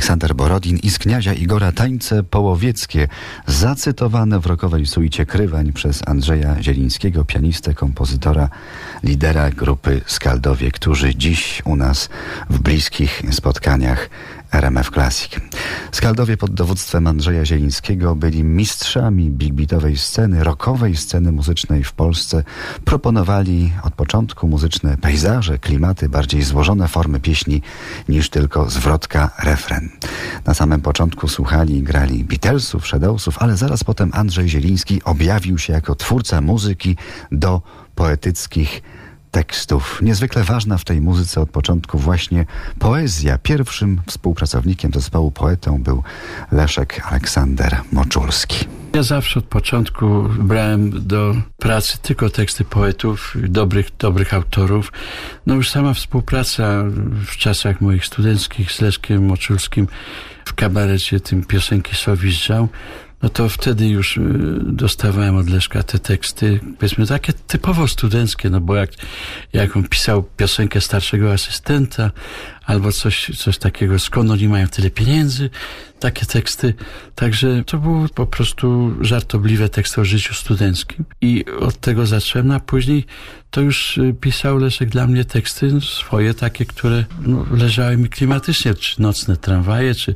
Aleksander Borodin i z kniazia Igora tańce połowieckie, zacytowane w rokowej suicie Krywań przez Andrzeja Zielińskiego, pianistę, kompozytora, lidera grupy Skaldowie, którzy dziś u nas w bliskich spotkaniach RMF Classic. Skaldowie pod dowództwem Andrzeja Zielińskiego byli mistrzami big beatowej sceny, rockowej sceny muzycznej w Polsce. Proponowali od początku muzyczne pejzaże, klimaty, bardziej złożone formy pieśni niż tylko zwrotka, refren. Na samym początku słuchali i grali Beatlesów, Shadowsów, ale zaraz potem Andrzej Zieliński objawił się jako twórca muzyki do poetyckich tekstów. Niezwykle ważna w tej muzyce od początku właśnie poezja. Pierwszym współpracownikiem zespołu poetą był Leszek Aleksander Moczulski. Ja zawsze od początku brałem do pracy tylko teksty poetów, dobrych, dobrych autorów. No już sama współpraca w czasach moich studenckich z Leszkiem Moczulskim w kabarecie tym piosenki Sowiżdżał no to wtedy już y, dostawałem od Leszka te teksty, powiedzmy takie typowo studenckie, no bo jak, jak on pisał piosenkę starszego asystenta, albo coś, coś takiego, skąd oni mają tyle pieniędzy, takie teksty. Także to były po prostu żartobliwe teksty o życiu studenckim. I od tego zacząłem, no a później to już y, pisał Leszek dla mnie teksty swoje, takie, które no, leżały mi klimatycznie, czy nocne tramwaje, czy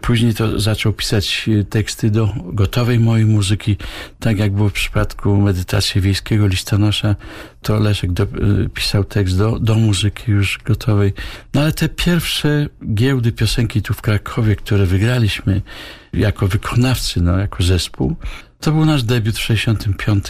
później to zaczął pisać y, teksty do gotowej mojej muzyki, tak jak było w przypadku medytacji wiejskiego listonosza, to Leszek do, y, pisał tekst do, do muzyki już gotowej. No ale te pierwsze giełdy piosenki tu w Krakowie, które wygraliśmy jako wykonawcy, no jako zespół, to był nasz debiut w 65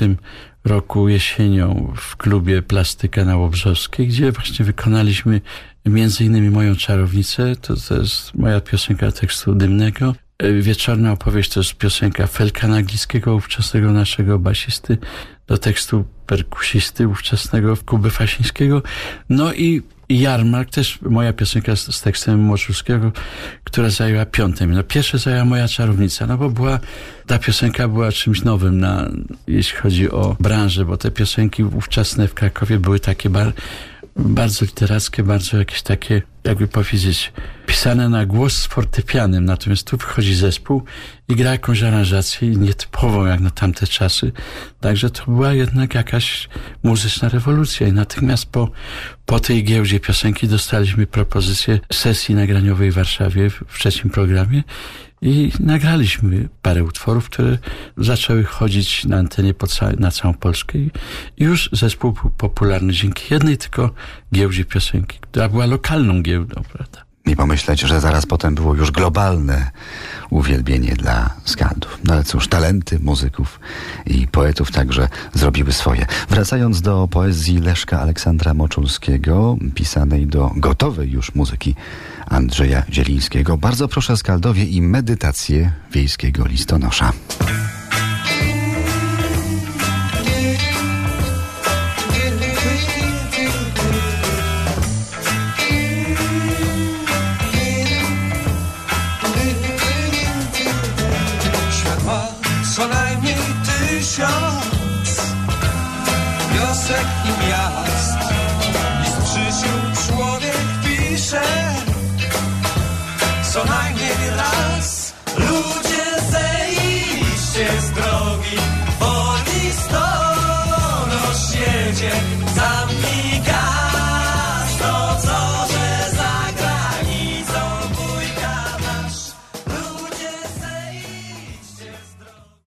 roku jesienią w klubie Plastyka na Łobrzowskiej, gdzie właśnie wykonaliśmy między innymi moją czarownicę, to, to jest moja piosenka tekstu dymnego. Wieczorna opowieść to jest piosenka Felka Naglickiego, ówczesnego naszego basisty, do tekstu perkusisty ówczesnego Kuby Fasińskiego. No i Jarmark, też moja piosenka z, z tekstem Moczulskiego, która zajęła piąte No pierwsze zajęła moja czarownica, no bo była, ta piosenka była czymś nowym, na, jeśli chodzi o branżę, bo te piosenki ówczesne w Krakowie były takie bar, bardzo literackie, bardzo jakieś takie, jakby powiedzieć, pisane na głos z fortepianem. Natomiast tu wychodzi zespół i gra jakąś aranżację nietypową jak na tamte czasy. Także to była jednak jakaś muzyczna rewolucja i natychmiast po, po tej giełdzie piosenki dostaliśmy propozycję sesji nagraniowej w Warszawie w trzecim programie i nagraliśmy parę utworów, które zaczęły chodzić na antenie ca na całą Polskę i już zespół był popularny dzięki jednej tylko giełdzie piosenki, która była lokalną giełdą, prawda? I pomyśleć, że zaraz potem było już globalne uwielbienie dla skaldów. No ale cóż, talenty muzyków i poetów także zrobiły swoje. Wracając do poezji Leszka Aleksandra Moczulskiego, pisanej do gotowej już muzyki Andrzeja Zielińskiego, bardzo proszę skaldowie i medytację wiejskiego listonosza.